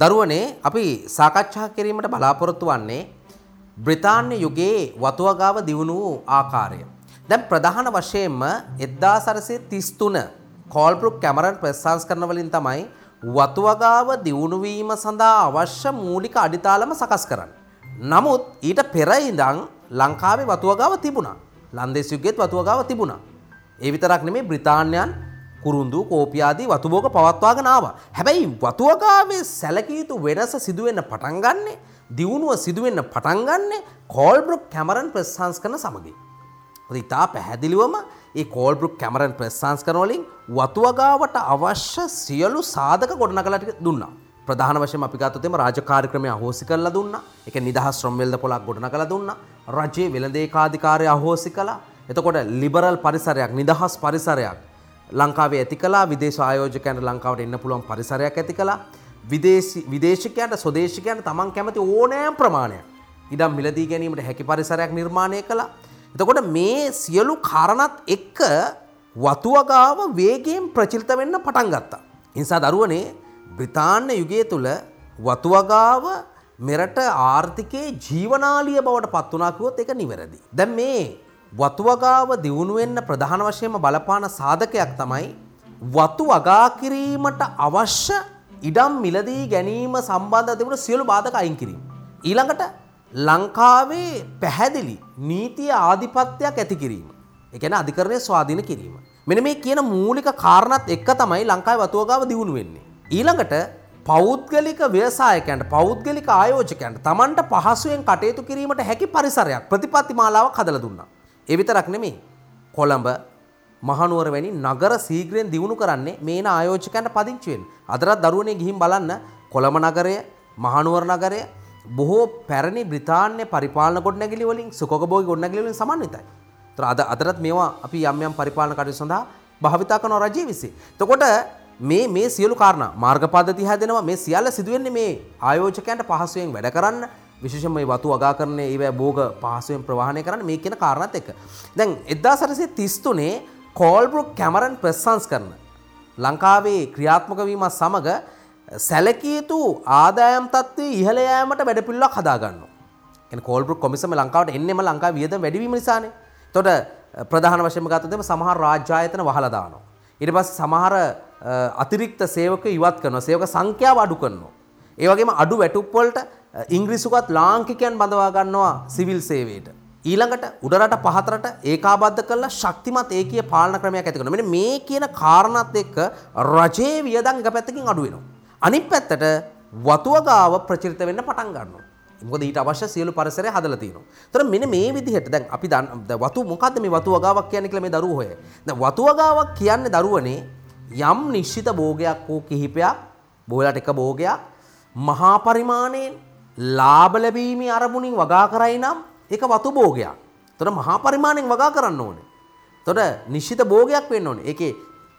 දරුවනේ අපි සාකච්ඡා කිරීමට බලාපොරොත්තු වන්නේ බ්‍රිතාන්‍ය යුගයේ වතුවගාව දියුණු වූ ආකාරය. දැන් ප්‍රධාන වශයෙන්ම 1933 කෝල්බ්‍රුක් කැමරන් ප්‍රසංස් කරන වලින් තමයි වතුවගාව දියුණු වීම සඳහා අවශ්‍ය මූලික අඩිතාලම සකස් කරන්නේ. නමුත් ඊට පෙර ඉඳන් ලංකාවේ වතුවගාව තිබුණා. ලන්දේස් යුගයේත් වතුවගාව තිබුණා. ඒ විතරක් නෙමෙයි බ්‍රිතාන්‍යයන් කුරුන්දු කෝපි ආදී වතුබෝග පවත්වාගෙන ආවා. හැබැයි වතුවගාවේ සැලකිය යුතු වෙනස සිදුවෙන්න පටන් ගන්නේ දියුණුව සිදුවෙන්න පටන් ගන්නේ කෝල්බ්‍රුක් කැමරන් ප්‍රෙස් සංස්කරන සමගින්. ඉතා පැහැදිලිවම ඒ කෝල්බ්‍රුක් කැමරන් ප්‍රෙස් සංස්කරන වලින් වතුවගාවට අවශ්‍ය සියලු සාධක ගොඩනගලා දුන්නා. ප්‍රධාන වශයෙන් අපි ගත්තොත් එම රාජකාරිය අහෝසි කරලා දුන්නා. ඒක නිදහස් ශ්‍රම වෙළඳ පොලක් ගොඩනගලා දුන්නා. රජයේ වෙළඳ ඒකාධිකාරය අහෝසි කළා. එතකොට ලිබරල් පරිසරයක් නිදහස් පරිසරයක් ලංකාවේ ඇති කලා විදේශ ආයෝජකයන්ට ලංකාවට එන්න පුළුවන් පරිසරයක් ඇති කලා විදේශකයන්ට ස්වදේශකයන්ට තමන් කැමති ඕනෑම් ප්‍රමාණයක් ඉඩම් මිලදී ගැනීමට හැකි පරිසරයක් නිර්මාණය කළා. එතකොට මේ සියලු කාරණත් එක්ක වතුවගාව වේගයෙන් ප්‍රචිල්ත වෙන්න පටන් ගත්තා. නිසා දරුවනේ බ්‍රිතාන්‍ය යුගය තුළ වතුවගාව මෙරට ආර්ථිකයේ ජීවනාලිය බවට පත්වනාකුවොත් එක නිවැරදි. දැන් මේ වතුවගාව දියුණුවෙන්න ප්‍රධාන වශයෙන්ම බලපාන සාධකයක් තමයි වතු වගා කිරීමට අවශ්‍ය ඉඩම් මිලදී ගැනීම සම්බන්ධ තිබුණ සියලු බාධක අයින් කිරීම. ඊළඟට ලංකාවේ පැහැදිලි නීතිය ආධිපත්‍යයක් ඇති කිරීම. එකන අධිකරණය ස්වාධීන කිරීම. මෙන මේ කියන මූලික කාරණත් එක්ක තමයි ලංකායි වතුවගාව දියුණු වෙන්නේ. ඊළඟට පෞද්ගලික ව්‍යවසායකයන්ට පෞද්ගලික ආයෝජකයන්ට තමන්ට පහසුවෙන් කටයුතු කිරීමට හැකි පරිසරයක් ප්‍රතිපත්ති මාලාවක් හදලා දුන්නා. ඒ විතරක් නෙමෙයි. කොළඹ මහනුවර වැනි නගර සීග්‍රයෙන් දියුණු කරන්නේ මේන ආයෝජකයන්ට පදිංචි වෙන්න. අදටත් දරුවනේ ගිහින් බලන්න කොළඹ නගරය, මහනුවර නගරය බොහෝ පැරණි බ්‍රිතාන්‍ය පරිපාලන ගොඩනැගිලි වලින් සුඛෝපභෝගී ගොඩනැගිලි වලින් සමන්විතයි. ඒතර අද අදටත් මේවා අපි යම් යම් පරිපාලන කටයුතු සඳහා භාවිතා කරන රජයේ විසින්. එතකොට මේ මේ සියලු කාරණා මාර්ග පද්ධති හැදෙනවා මේ සියල්ල සිදුවෙන්නේ මේ ආයෝජකයන්ට පහසුවෙන් වැඩ කරන්න විශේෂම මේ වතු වගා කරන්නේ ඒවැ බෝග පහසුවෙන් ප්‍රවාහණය කරන්න මේ කියන කාරණත් එක. දැන් එදදා සරසේ තිස්තුනේ කෝල්බරුක් කැමරන් ප්‍රෙස්සන්ස් කරන. ලංකාවේ ක්‍රියාත්මක වීම සමඟ සැලකයුතු ආදායම් තත්වේ ඉහලයෑමට වැඩපිල්ලක් හදාගන්න. කෝල්බරු කොමිසම ලංකාවට එන්නෙම ලංකා වියද වැඩවීම නිසානේ තොට ප්‍රධාන වශයම ගතදම සමහර රාජ්‍යායතන වහලදානවා. ඉට පස් සමහර අතිරික්ත සේවක ඉවත් කරන සේවක සංඛ්‍යාව අඩු කරනවා. ඒවගේම අඩු වැටුප්පොල්ට ඉංග්‍රිසුකත් ලාංකිකයන් බඳවා ගන්නවා සිවිල් සේවයට. ඊළඟට උඩරට පහතරට ඒකාබද්ධ කරලා ශක්තිමත් ඒකීය පාලන ක්‍රමයක් ඇති කරනවා. මෙන්න මේ කියන කාරණාත් එක්ක රජයේ වියදම් එක පැත්තකින් අඩු වෙනවා. අනිත් පැත්තට වතුවගාව ප්‍රචලිත වෙන්න පටන් ගන්නවා. මොකද ඊට අවශ්‍ය සියලු පරිසරය හදලා තියෙනවා. ඒතර මෙන්න මේ විදිහට දැන් අපි වතු මොකද්ද මේ වතුවගාවක් කියන්නේ කියලා මේ දරුවෝ හොය. දැන් වතුවගාවක් කියන්නේ දරුවනේ යම් නිශ්චිත භෝගයක් හෝ කිහිපයක් බෝලට එක භෝගයක් මහා පරිමාණයෙන් ලාභ ලැබීමේ අරමුණින් වගා කරයි නම් ඒක වතු භෝගයක්. එතකොට මහා පරිමාණයෙන් වගා කරන්න ඕනේ. එතකොට නිශ්චිත භෝගයක් වෙන්න ඕනේ. ඒකේ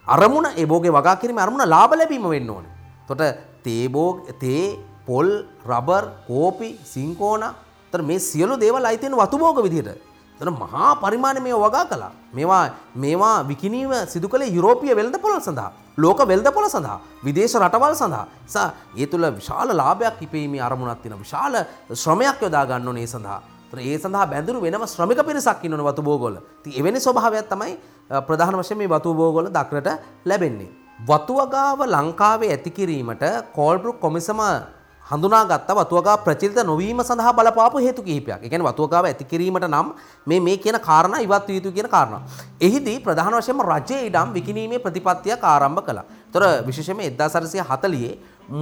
අරමුණ ඒ භෝගේ වගා කිරීමේ අරමුණ ලාභ ලැබීම වෙන්න ඕනේ. එතකොට තේ භෝග තේ පොල් රබර් කෝපි සිංකෝන එතකොට මේ සියලු දේවල් අයිති වෙන වතු භෝග විදිහට. එතන මහා පරිමාණය මේ වගා කළා. මේවා මේවා විකිණීම සිදු කළේ යුරෝපීය වෙළඳපොළ සඳහා. ලෝක වෙළඳපොළ සඳහා. විදේශ රටවල් සඳහා. නිසා ඒ තුල විශාල ලාභයක් ඉපීමේ අරමුණක් තියෙන විශාල ශ්‍රමයක් යොදා ගන්න ඕනේ ඒ සඳහා. ඒ සඳහා බැඳුරු වෙනම ශ්‍රමික පිරිසක් ඉන්නවනේ වතු බෝගවල. ඉතින් එවැනි ස්වභාවයක් තමයි ප්‍රධාන වශයෙන් මේ වතු බෝගවල දක්නට ලැබෙන්නේ. වතු වගාව ලංකාවේ ඇති කිරීමට කෝල්බ්‍රුක් කොමිසම හඳුනාගත්ත වතුවගා ප්‍රචලිත නොවීම සඳහා බලපාපු හේතු කිහිපයක්. ඒ කියන්නේ වතුවගාව ඇති කිරීමට නම් මේ මේ කියන කාරණා ඉවත් විය යුතු කියන කාරණා. එහිදී ප්‍රධාන වශයෙන්ම රජයේ ඉඩම් විකිණීමේ ප්‍රතිපත්තියක් ආරම්භ කළා. ඒතර විශේෂයෙන්ම 1940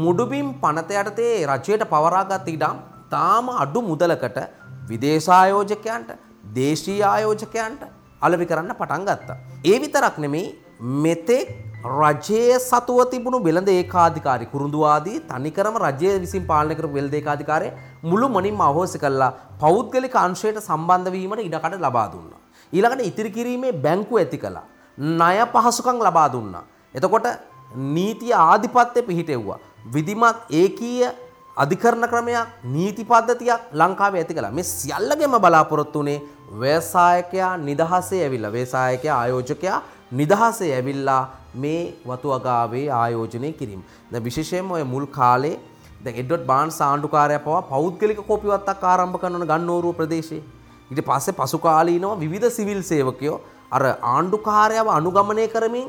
මුඩුබිම් පනත යටතේ රජයට පවරාගත් ඉඩම් තාම අඩු මුදලකට විදේශ ආයෝජකයන්ට දේශීය ආයෝජකයන්ට අලෙවි කරන්න පටන් ගත්තා. ඒ විතරක් නෙමෙයි මෙතෙක් රජයේ සතුව තිබුණු වෙළඳ ඒකාධිකාරි කුරුඳුවාදී තනිකරම රජය විසින් පාලනය කරපු වෙළඳ ඒකාධිකාරය මුළු මනින්ම අහෝසි කළා පෞද්ගලික අංශයට සම්බන්ධ වීමට ඉඩකඩ ලබා දුන්නා. ඊළඟට ඉතිරි කිරීමේ බැංකුව ඇති කළා. ණය පහසුකම් ලබා දුන්නා. එතකොට නීතිය ආධිපත්‍ය පිහිටෙව්වා. විධිමත් ඒකීය අධිකරණ ක්‍රමයක් නීති පද්ධතියක් ලංකාවේ ඇති කළා. මේ සියල්ලගෙම බලාපොරොත්තු වුණේ ව්‍යවසායකයා නිදහසේ ඇවිල්ලා ව්‍යවසායකයා ආයෝජකයා නිදහසේ ඇවිල්ලා මේ වතු අගාවේ ආයෝජනය කිරීම. දැන් විශේෂයෙන්ම ඔය මුල් කාලේ දැන් එඩ්වඩ් බාන්ස් ආණ්ඩුකාරයා පවා පෞද්ගලික කොපිවත්තක් ආරම්භ කරන ගන්නෝරුව ප්‍රදේශයේ. ඊට පස්සේ පසු කාලීනව විවිධ සිවිල් සේවකයෝ අර ආණ්ඩුකාරයව අනුගමනය කරමින්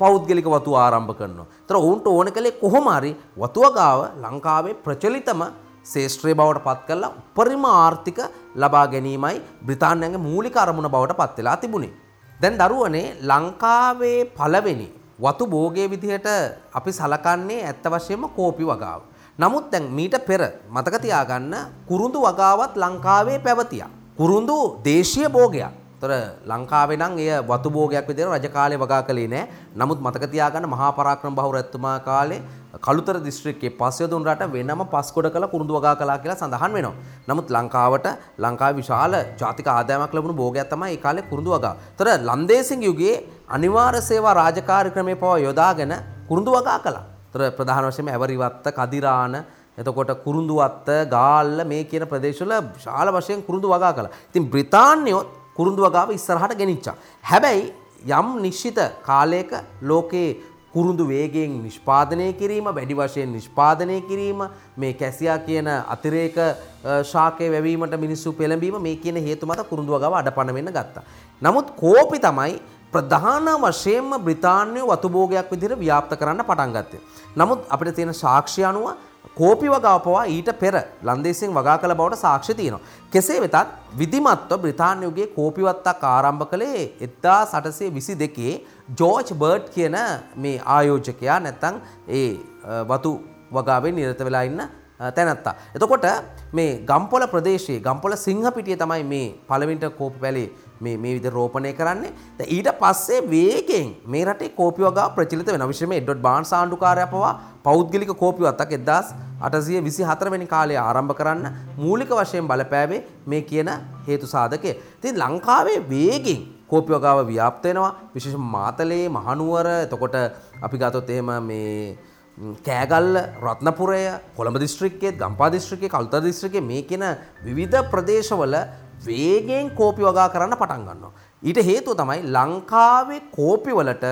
පෞද්ගලික වතු ආරම්භ කරනවා. ඒතර ඔවුන්ට ඕන කලේ කොහොම හරි වතුව ගාව ලංකාවේ ප්‍රචලිතම ශේෂ්ත්‍රය බවට පත් කරලා උපරිම ආර්ථික ලබා ගැනීමයි බ්‍රිතාන්‍යයන්ගේ මූලික අරමුණ බවට පත් වෙලා තිබුණේ. දැන් දරුවනේ ලංකාවේ පළවෙනි වතු භෝගයේ විදිහට අපි සලකන්නේ ඇත්ත වශයෙන්ම කෝපි වගාව. නමුත් දැන් මීට පෙර මතක තියාගන්න කුරුඳු වගාවත් ලංකාවේ පැවතියා. කුරුඳු දේශීය භෝගයක්. තොර ලංකාවේ නම් එය වතු භෝගයක් විදිහට රජ කාලේ වගා කළේ නෑ. නමුත් මතක තියාගන්න මහා පරාක්‍රම බහුර රජතුමා කාලේ කළුතර දිස්ත්‍රික්කයේ පස්යදුන් රට වෙනම පස්කොඩ කළ කුරුඳු වගා කළා කියලා සඳහන් වෙනවා. නමුත් ලංකාවට ලංකාවේ විශාල ජාතික ආදායමක් ලැබුණු භෝගයක් තමයි ඒ කාලේ කුරුඳු වගා. තොර ලන්දේසින් යුගයේ අනිවාර්ය සේවා රාජකාරී ක්‍රමේ පවා යොදාගෙන කුරුඳු වගා කළා. තොර ප්‍රධාන වශයෙන්ම ඇවරිවත්ත, කදිරාන, එතකොට කුරුඳුවත්ත, ගාල්ල මේ කියන ප්‍රදේශවල විශාල වශයෙන් කුරුඳු වගා කළා. ඉතින් බ්‍රිතාන්‍යයෝ කුරුඳු වගාව ඉස්සරහට ගෙනිච්චා. හැබැයි යම් නිශ්චිත කාලයක ලෝකේ කුරුඳු වේගයෙන් නිෂ්පාදනය කිරීම වැඩි වශයෙන් නිෂ්පාදනය කිරීම මේ කැසියා කියන අතිරේක ශාකය වැවීමට මිනිස්සු පෙළඹීම මේ කියන හේතු මත කුරුඳු වගාව අඩපණ වෙන්න ගත්තා. නමුත් කෝපි තමයි ප්‍රධාන වශයෙන්ම බ්‍රිතාන්‍ය වතුභෝගයක් විදිහට ව්‍යාප්ත කරන්න පටන් ගත්තේ. නමුත් අපිට තියෙන සාක්ෂි අනුව කෝපි වගාව පවා ඊට පෙර ලන්දේසියෙන් වගා කළ බවට සාක්ෂි තියෙනවා. කෙසේ වෙතත් විධිමත්ව බ්‍රිතාන්‍යයගේ කෝපිවත්තක් ආරම්භ කළේ 1822 ජෝර්ජ් බර්ඩ් කියන මේ ආයෝජකයා නැත්තම් ඒ වතු වගාවෙන් නිරත වෙලා ඉන්න තැනැත්තා. එතකොට මේ ගම්පොල ප්‍රදේශයේ ගම්පොල සිංහපිටිය තමයි මේ පළවෙනිට කෝපි පැලේ මේ මේ විදිහට රෝපණය කරන්නේ. දැන් ඊට පස්සේ වේගෙන් මේ රටේ කෝපි වගාව ප්‍රචලිත වෙනවා. විශේෂයෙන්ම එඩ්වඩ් බාන්ස් ආණ්ඩුකාරයා පවා පෞද්ගලික කෝපි වත්තක් 1824 වෙනි කාලේ ආරම්භ කරන්න මූලික වශයෙන් බලපෑවේ මේ කියන හේතු සාධකය. ඉතින් ලංකාවේ වේගෙන් කෝපි වගාව ව්‍යාප්ත වෙනවා. විශේෂයෙන් මාතලේ මහනුවර එතකොට අපි ගත්තොත් එහෙම මේ කෑගල්ල රත්නපුරය කොළඹ දිස්ත්‍රික්කයේ ගම්පා දිස්ත්‍රික්කයේ කල්තර දිස්ත්‍රික්කයේ මේ කියන විවිධ ප්‍රදේශවල වේගෙන් කෝපි වගා කරන්න පටන් ගන්නවා. ඊට හේතුව තමයි ලංකාවේ කෝපි වලට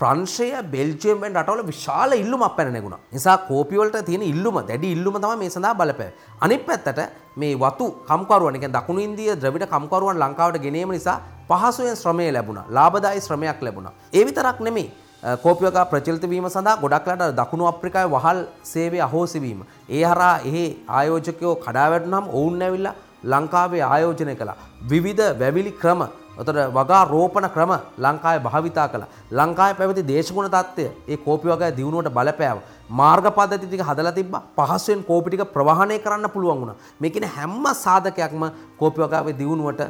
ප්‍රංශය බෙල්ජියම් වැනි රටවල විශාල ඉල්ලුමක් පැන නැගුණා. නිසා කෝපි වලට තියෙන ඉල්ලුම දැඩි ඉල්ලුම තමයි මේ සඳහා බලපෑවේ. අනිත් පැත්තට මේ වතු කම්කරුවන් කියන්නේ දකුණු ඉන්දිය ද්‍රවිඩ කම්කරුවන් ලංකාවට ගෙනීම නිසා පහසුවෙන් ශ්‍රමය ලැබුණා. ලාභදායී ශ්‍රමයක් ලැබුණා. ඒ විතරක් නෙමෙයි කෝපියක ප්‍රචලිත වීම සඳහා ගොඩක්ලට දකුණු අප්‍රිකාවේ වහල් සේවය අහෝසි වීම. ඒ හරහා එහි ආයෝජකයෝ කඩා වැටුනහම ඔවුන් ඇවිල්ලා ලංකාවේ ආයෝජනය කළා. විවිධ වැවිලි ක්‍රම ඔතට වගා රෝපණ ක්‍රම ලංකාය භාවිතා කළ ලංකාය පැවති දේශගුණ තත්ත්වය ඒ කෝපි වගේ දියුණුවට බලපෑව මාර්ග පද්ධති ටික හදලා තිබ්බා පහසුවෙන් කෝපි ටික ප්‍රවාහනය කරන්න පුළුවන් වුණා මේ කියන්නේ හැම සාධකයක්ම කෝපි වගාවේ දියුණුවට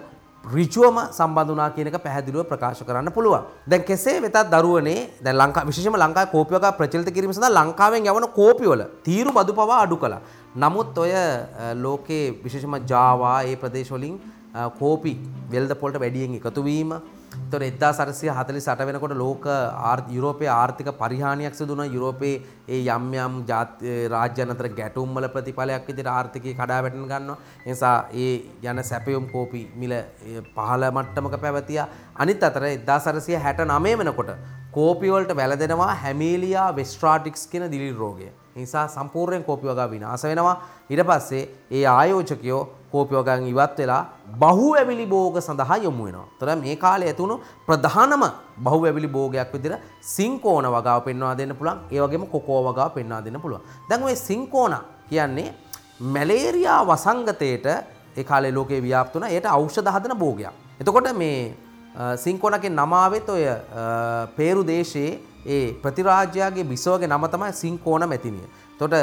ඍජුවම සම්බන්ධ වුණා කියන එක පැහැදිලිව ප්‍රකාශ කරන්න පුළුවන්. දැන් කෙසේ වෙතත් දරුවනේ දැන් ලංකා විශේෂයෙන්ම ලංකාවේ කෝපි වගා ප්‍රචලිත කිරීම සඳහා ලංකාවෙන් යවන කෝපි වල තීරු බදු පවා අඩු කළා. නමුත් ඔය ලෝකේ විශේෂම ජාවා ඒ ප්‍රදේශවලින් කෝපි වෙල්ද පොල්ට වැඩියෙන් එකතු වීම තොර එදා සරසිය හතලි සට වෙනකොට ලෝක යුරෝපය ආර්ථික පරිහානියක් සිදුන යුරෝපයේ ඒ යම් යම් රාජ්‍යනතර ගැටුම්මල ප්‍රතිඵලයක් විදිහට ආර්ථිකය කඩා වැටෙන ගන්නවා. නිසා ඒ යන සැපයුම් කෝපි මිල පහළ මට්ටමක පැවතියා. අනිත් අතර 1969 වෙනකොට කෝපි වලට වැළදෙනවා හැමීලියා වෙස්ට්‍රාටික්ස් කියන දිලි රෝගය. නිසා සම්පූර්ණයෙන් කෝපි වගා විනාශ වෙනවා. ඊට පස්සේ ඒ ආයෝජකයෝ කෝපි වගාන් ඉවත් වෙලා බහුවැවිලි භෝග සඳහා යොමු වෙනවා. එතකොට මේ කාලේ ඇතුණු ප්‍රධානම බහුවැවිලි භෝගයක් විදිහට සින්කෝන වගාව පෙන්වා දෙන්න පුළුවන්. ඒ වගේම කොකෝ වගාව පෙන්වා දෙන්න පුළුවන්. දැන් ওই සින්කෝන කියන්නේ මැලේරියා වසංගතයට ඒ කාලේ ලෝකේ ව්‍යාප්ත වුණා. ඒට ඖෂධ හදන භෝගයක්. එතකොට මේ සිංකොනකෙන් නමාවෙත් ඔය පේරු දේශයේ ඒ ප්‍රතිරාජ්‍යයාගේ බිසෝගේ නම තමයි සිංකෝන මැතිනිය. තොට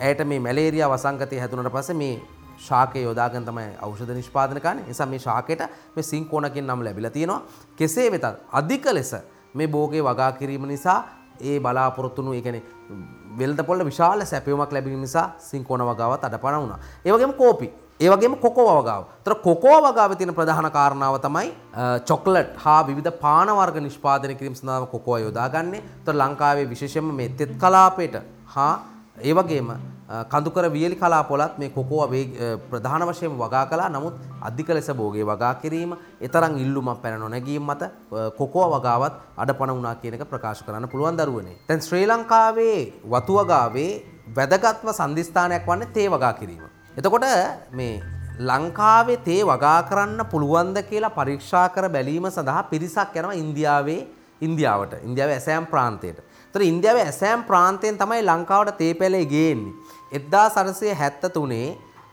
ඇයට මේ මැලේරියා වසංගතය හැතුනට පස මේ ශාකය යොදාගෙන තමයි ඖෂධ නිෂ්පාදන කරන්නේ. නිසා මේ ශාකයට මේ සිංකෝන කියන නම ලැබිලා තියෙනවා. කෙසේ වෙතත් අධික ලෙස මේ භෝගේ වගා කිරීම නිසා ඒ බලාපොරොත්තුණු ඒ කියන්නේ වෙළඳ පොළ විශාල සැපයුමක් ලැබීම නිසා සිංකෝන වගාවත් අඩපණ වුණා. ඒ වගේම කෝපි ඒ වගේම කොකෝ වගාව. තර කොකෝ වගාවේ තියෙන ප්‍රධාන කාරණාව තමයි චොක්ලට් හා විවිධ පාන වර්ග නිෂ්පාදනය කිරීම සඳහා කොකෝ යොදාගන්නේ. තර ලංකාවේ විශේෂයෙන්ම මේ තෙත් කලාපයට හා ඒ වගේම කඳුකර වියලි කලාපොලත් මේ කොකෝව ප්‍රධාන වශයෙන් වගා කළා නමුත් අධික ලෙස භෝගේ වගා කිරීම එතරම් ඉල්ලුමක් පැන නොනැගීම මත කොකෝ වගාවත් අඩපණ වුණා කියන එක ප්‍රකාශ කරන්න පුළුවන් දරුවනේ. දැන් ශ්‍රී ලංකාවේ වතු වගාවේ වැදගත්ම සන්ධිස්ථානයක් වන්නේ තේ වගා කිරීම. එතකොට මේ ලංකාවේ තේ වගා කරන්න පුළුවන්ද කියලා පරීක්ෂා කර බැලීම සඳහා පිරිසක් යනවා ඉන්දියාවේ ඉන්දියාවට ඉන්දියාවේ ඇසෑම් ප්‍රාන්තයට. තොර ඉන්දියාවේ ඇසෑම් ප්‍රාන්තයෙන් තමයි ලංකාවට තේ පැලේ ගේන්නේ. එද්දා සරසය හැත්ත තුනේ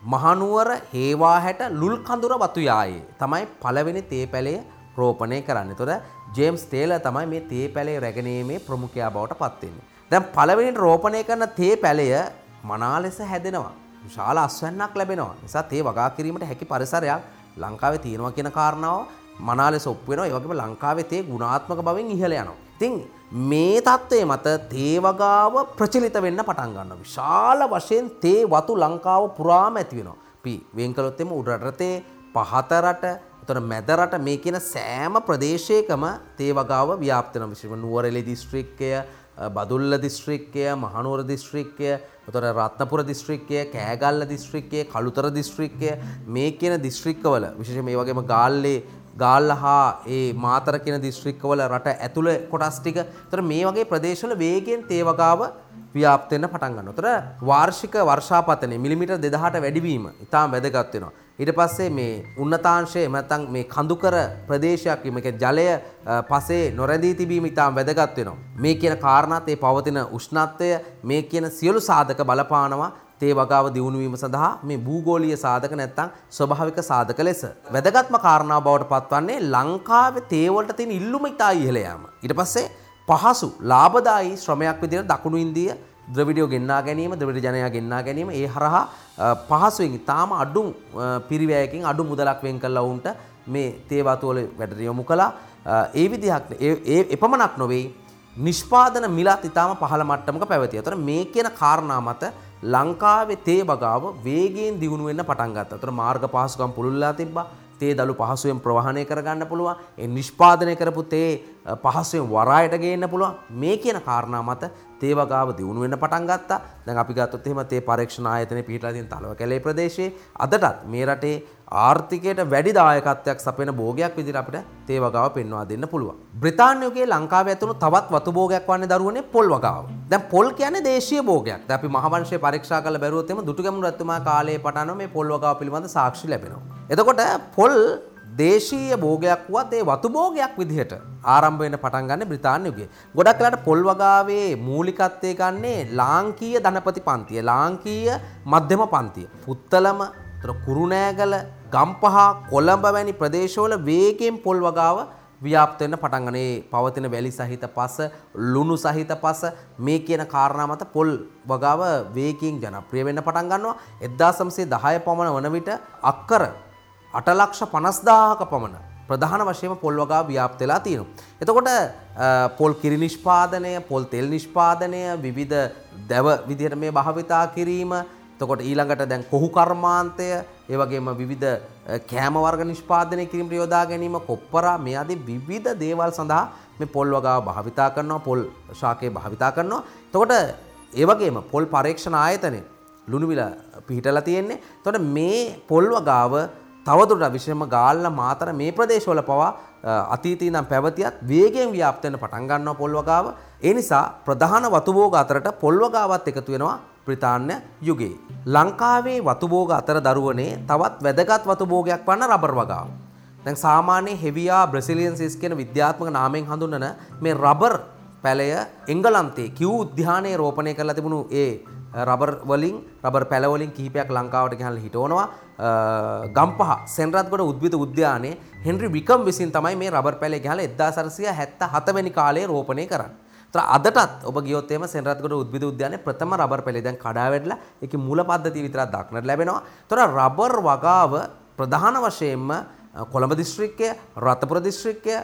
මහනුවර හේවා හැට ලුල් කඳුර වතුයායේ තමයි පළවෙනි තේ පැලේ රෝපණය කරන්න. තොර ජේම්ස් තේල තමයි මේ තේ පැලේ රැගෙනීමේ ප්‍රමුඛයා බවට පත්වෙන්නේ. දැන් පළවෙනිට රෝපණය කරන තේ පැලය මනා ලෙස හැදෙනවා. විශාල අස්වැන්නක් ලැබෙනවා. නිසා තේ වගා කිරීමට හැකි පරිසරයක් ලංකාවේ තියෙනවා කියන කාරණාව මනා ලෙස ඔප්පු වෙනවා. ඒ වගේම ලංකාවේ තේ ගුණාත්මක බවෙන් ඉහළ යනවා. ඉතින් මේ தત્ත්වය මත තේ වගාව ප්‍රචලිත වෙන්න පටන් ගන්නවා. විශාල වශයෙන් තේ වතු ලංකාව පුරාම ඇති වෙනවා. අපි වෙන් කළොත් එimhe උඩ රටේ පහත රට එතකොට මැද රට මේ කියන සෑම ප්‍රදේශයකම තේ වගාව ව්‍යාප්ත වෙනවා. විශේෂයෙන්ම නුවරඑළිය දිස්ත්‍රික්කය, බදුල්ල දිස්ත්‍රික්කය, මහනුවර දිස්ත්‍රික්කය, එතකොට රත්නපුර දිස්ත්‍රික්කය, කෑගල්ල දිස්ත්‍රික්කය, කළුතර දිස්ත්‍රික්කය මේ කියන දිස්ත්‍රික්කවල විශේෂයෙන් මේ වගේම ගාල්ලේ ගාල්ල හා ඒ මාතර කියන දිස්ත්‍රික්කවල රට ඇතුළ කොටස් ටික. එතකොට මේ වගේ ප්‍රදේශවල වේගයෙන් තේ වගාව ව්‍යාප්ත වෙන්න පටන් ගන්නවා. එතකොට වාර්ෂික වර්ෂාපතනය මිලිමීටර් 2000ට වැඩිවීම ඉතාම වැදගත් වෙනවා. ඊට පස්සේ මේ උන්නතාංශය නැත්නම් මේ කඳුකර ප්‍රදේශයක් මේක ජලය පසේ නොරැඳී තිබීම ඉතාම වැදගත් වෙනවා. මේ කියන කාරණාත් ඒ පවතින උෂ්ණත්වය මේ කියන සියලු සාධක බලපානවා තේ වගාව දියුණුවීම සඳහා මේ භූගෝලීය සාධක නැත්තම් ස්වභාවික සාධක ලෙස. වැදගත්ම කාරණා බවට පත්වන්නේ ලංකාවේ තේ වලට තියෙන ඉල්ලුම ඉතා ඉහළ යාම. ඊට පස්සේ පහසු ලාභදායී ශ්‍රමයක් විදිහට දකුණු ඉන්දිය ද්‍රවිඩියෝ ගෙන්නා ගැනීම ද්‍රවිඩ ජනයා ගෙන්නා ගැනීම ඒ හරහා පහසුවෙන් තාම අඩු පිරිවැයකින් අඩු මුදලක් වෙන් කළා වුන්ට මේ තේ වතුවල වැඩට යොමු කළා ඒ විදිහක් ඒ එපමණක් නොවේ නිෂ්පාදන මිලත් ඉතාම පහළ මට්ටමක පැවතිය. එතකොට මේ කියන කාරණා මත ලංකාවේ තේ බගාව වේගයෙන් දියුණු වෙන්න පටන් ගත්තා. එතකොට මාර්ග පහසුකම් පුළුල්ලා තිබ්බා. තේ දළු පහසුවෙන් ප්‍රවාහනය කරගන්න පුළුවන්. ඒ නිෂ්පාදනය කරපු තේ පහසුවෙන් වරායට ගේන්න පුළුවන්. මේ කියන කාරණා මත තේ වගාව දියුණු වෙන්න පටන් ගත්තා. දැන් අපි ගත්තොත් එහෙම තේ පරීක්ෂණ ආයතනයේ පිහිටලා තියෙන තලව කැලේ ප්‍රදේශයේ අදටත් මේ රටේ ආර්ථිකයට වැඩි දායකත්වයක් සපයන භෝගයක් විදිහට අපිට තේ වගාව පෙන්වා දෙන්න පුළුවන්. බ්‍රිතාන්‍යයේ ලංකාවේ ඇතුළු තවත් වතු භෝගයක් වන්නේ දරුවනේ පොල් වගාව. දැන් පොල් කියන්නේ දේශීය භෝගයක්. දැන් අපි මහවංශයේ පරීක්ෂා කරලා බැලුවොත් එimhe දුටුගැමුණු රජතුමා කාලයේ පටන්ම මේ පොල් වගාව පිළිබඳ සාක්ෂි ලැබෙනවා. එතකොට පොල් දේශීය භෝගයක් වුවත් ඒ වතු භෝගයක් විදිහට ආරම්භ වෙන පටන් ගන්න බ්‍රිතාන්‍ය යුගයේ. ගොඩක් වෙලාට පොල් වගාවේ මූලිකත්වයේ ගන්නේ ලාංකීය ධනපති පන්තිය, ලාංකීය මධ්‍යම පන්තිය. පුත්තලම, කුරුණෑගල, ගම්පහ, කොළඹ වැනි ප්‍රදේශවල වේගයෙන් පොල් වගාව ව්‍යාප්ත වෙන්න පටන් ගන්න. ඒ පවතින වැලි සහිත පස, ලුණු සහිත පස මේ කියන කාරණා මත පොල් වගාව වේගයෙන් ජනප්‍රිය වෙන්න පටන් ගන්නවා. 1910 පමණ වන විට අක්කර අටලක්ෂ පනස්දාහක පමණ ප්‍රධාන වශයම පොල් වගා ව්‍යාප්තලා තියෙනවා. එතකොට පොල් කිරි නිෂ්පාදනය පොල් තෙල් නිෂ්පාදනය විවිධ දැව විදිහට මේ භාවිතා කිරීම එතකොට ඊළඟට දැන් කොහු කර්මාන්තය ඒ වගේම විවිධ කෑම වර්ග නිෂ්පාදනය කිරීමට යොදා ගැනීම කොප්පරා මේ ආදී විවිධ දේවල් සඳහා මේ පොල් වගාව භාවිතා කරනවා පොල් ශාකය භාවිතා කරනවා. එතකොට ඒ වගේම පොල් පරීක්ෂණ ආයතනය ලුණු මිල පිහිටලා තියෙන්නේ. එතකොට මේ පොල් වගාව තවදුරට විශේෂම ගාල්ල මාතර මේ ප්‍රදේශවල පවා අතීතයේ ඉඳන් පැවතියත් වේගයෙන් ව්‍යාප්ත වෙන්න පටන් ගන්නවා පොල් වගාව. ඒ නිසා ප්‍රධාන වතු භෝග අතරට පොල් වගාවත් එකතු වෙනවා බ්‍රිතාන්‍ය යුගයේ. ලංකාවේ වතු භෝග අතර දරුවනේ තවත් වැදගත් වතු භෝගයක් වන්න රබර් වගාව. දැන් සාමාන්‍ය හෙවියා බ්‍රසිලියන්සිස් කියන විද්‍යාත්මක නාමයෙන් හඳුන්වන මේ රබර් පැලය එංගලන්තයේ කිව් උද්‍යානයේ රෝපණය කරලා තිබුණු ඒ රබර් වලින් රබර් පැල වලින් කිහිපයක් ලංකාවට ගෙනල්ලා හිටවනවා ගම්පහ සෙන්රත්ගොඩ උද්භිද උද්‍යානයේ හෙන්රි විකම් විසින් තමයි මේ රබර් පැලේ ගහලා 1977 වෙනි කාලේ රෝපණය කරන්නේ. ඒතර අදටත් ඔබ ගියොත් එම සෙන්රත්ගොඩ උද්භිද උද්‍යානයේ ප්‍රථම රබර් පැලේ දැන් කඩා වැටලා ඒකේ මූල පද්ධතිය විතරක් දක්නට ලැබෙනවා. ඒතර රබර් වගාව ප්‍රධාන වශයෙන්ම කොළඹ දිස්ත්‍රික්කය, රත්නපුර දිස්ත්‍රික්කය,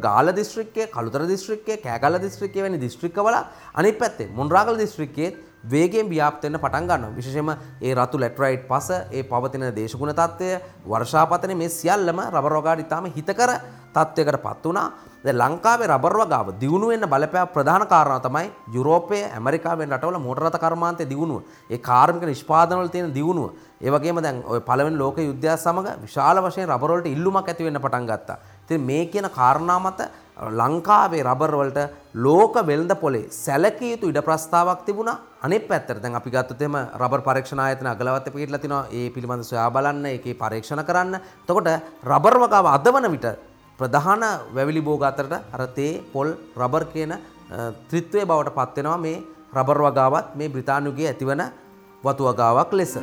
ගාල්ල දිස්ත්‍රික්කය, කළුතර දිස්ත්‍රික්කය, කෑගල්ල දිස්ත්‍රික්කය වැනි දිස්ත්‍රික්කවල අනිත් පැත්තේ මොණරාගල දිස්ත්‍රික්කයේ වේගෙන් ව්‍යාප්ත වෙන්න පටන් ගන්නවා. විශේෂයෙන්ම ඒ රතු ලැටරයිට් පස, ඒ පවතින දේශගුණ තත්ත්වය, වර්ෂාපතන මේ සියල්ලම රබර් වගාවට ඉතාම හිතකර තත්ත්වයකට පත් වුණා. දැන් ලංකාවේ රබර් වගාව දියුණු වෙන්න බලපෑ ප්‍රධාන කාරණා තමයි යුරෝපයේ, ඇමරිකාවේ රටවල මෝටර රථ කර්මාන්තයේ දියුණුව. ඒ කාර්මික නිෂ්පාදනවල තියෙන දියුණුව. ඒ වගේම දැන් ওই පළවෙනි ලෝක යුද්ධය සමග විශාල වශයෙන් රබර් වලට ඉල්ලුමක් ඇති වෙන්න පටන් ගත්තා. ඉතින් මේ කියන කාරණා මත ලංකාවේ රබර් වලට ලෝක වෙළඳ පොලේ සැලකිය යුතු ඉඩ ප්‍රස්තාවක් තිබුණා. අනිත් පැත්තට දැන් අපි ගත්තොත් එහෙම රබර් පරීක්ෂණ ආයතන අගලවත්තේ පිටලා තිනවා. ඒ පිළිබඳව සොයා බලන්න, ඒකේ පරීක්ෂණ කරන්න. එතකොට රබර් වගාව අදවන විට ප්‍රධාන වැවිලි භෝග අතරට අර තේ, පොල්, රබර් කියන ත්‍රිත්වයේ බවට පත් වෙනවා මේ රබර් වගාවත් මේ බ්‍රිතාන්‍යුගේ ඇතිවන වතු වගාවක් ලෙස.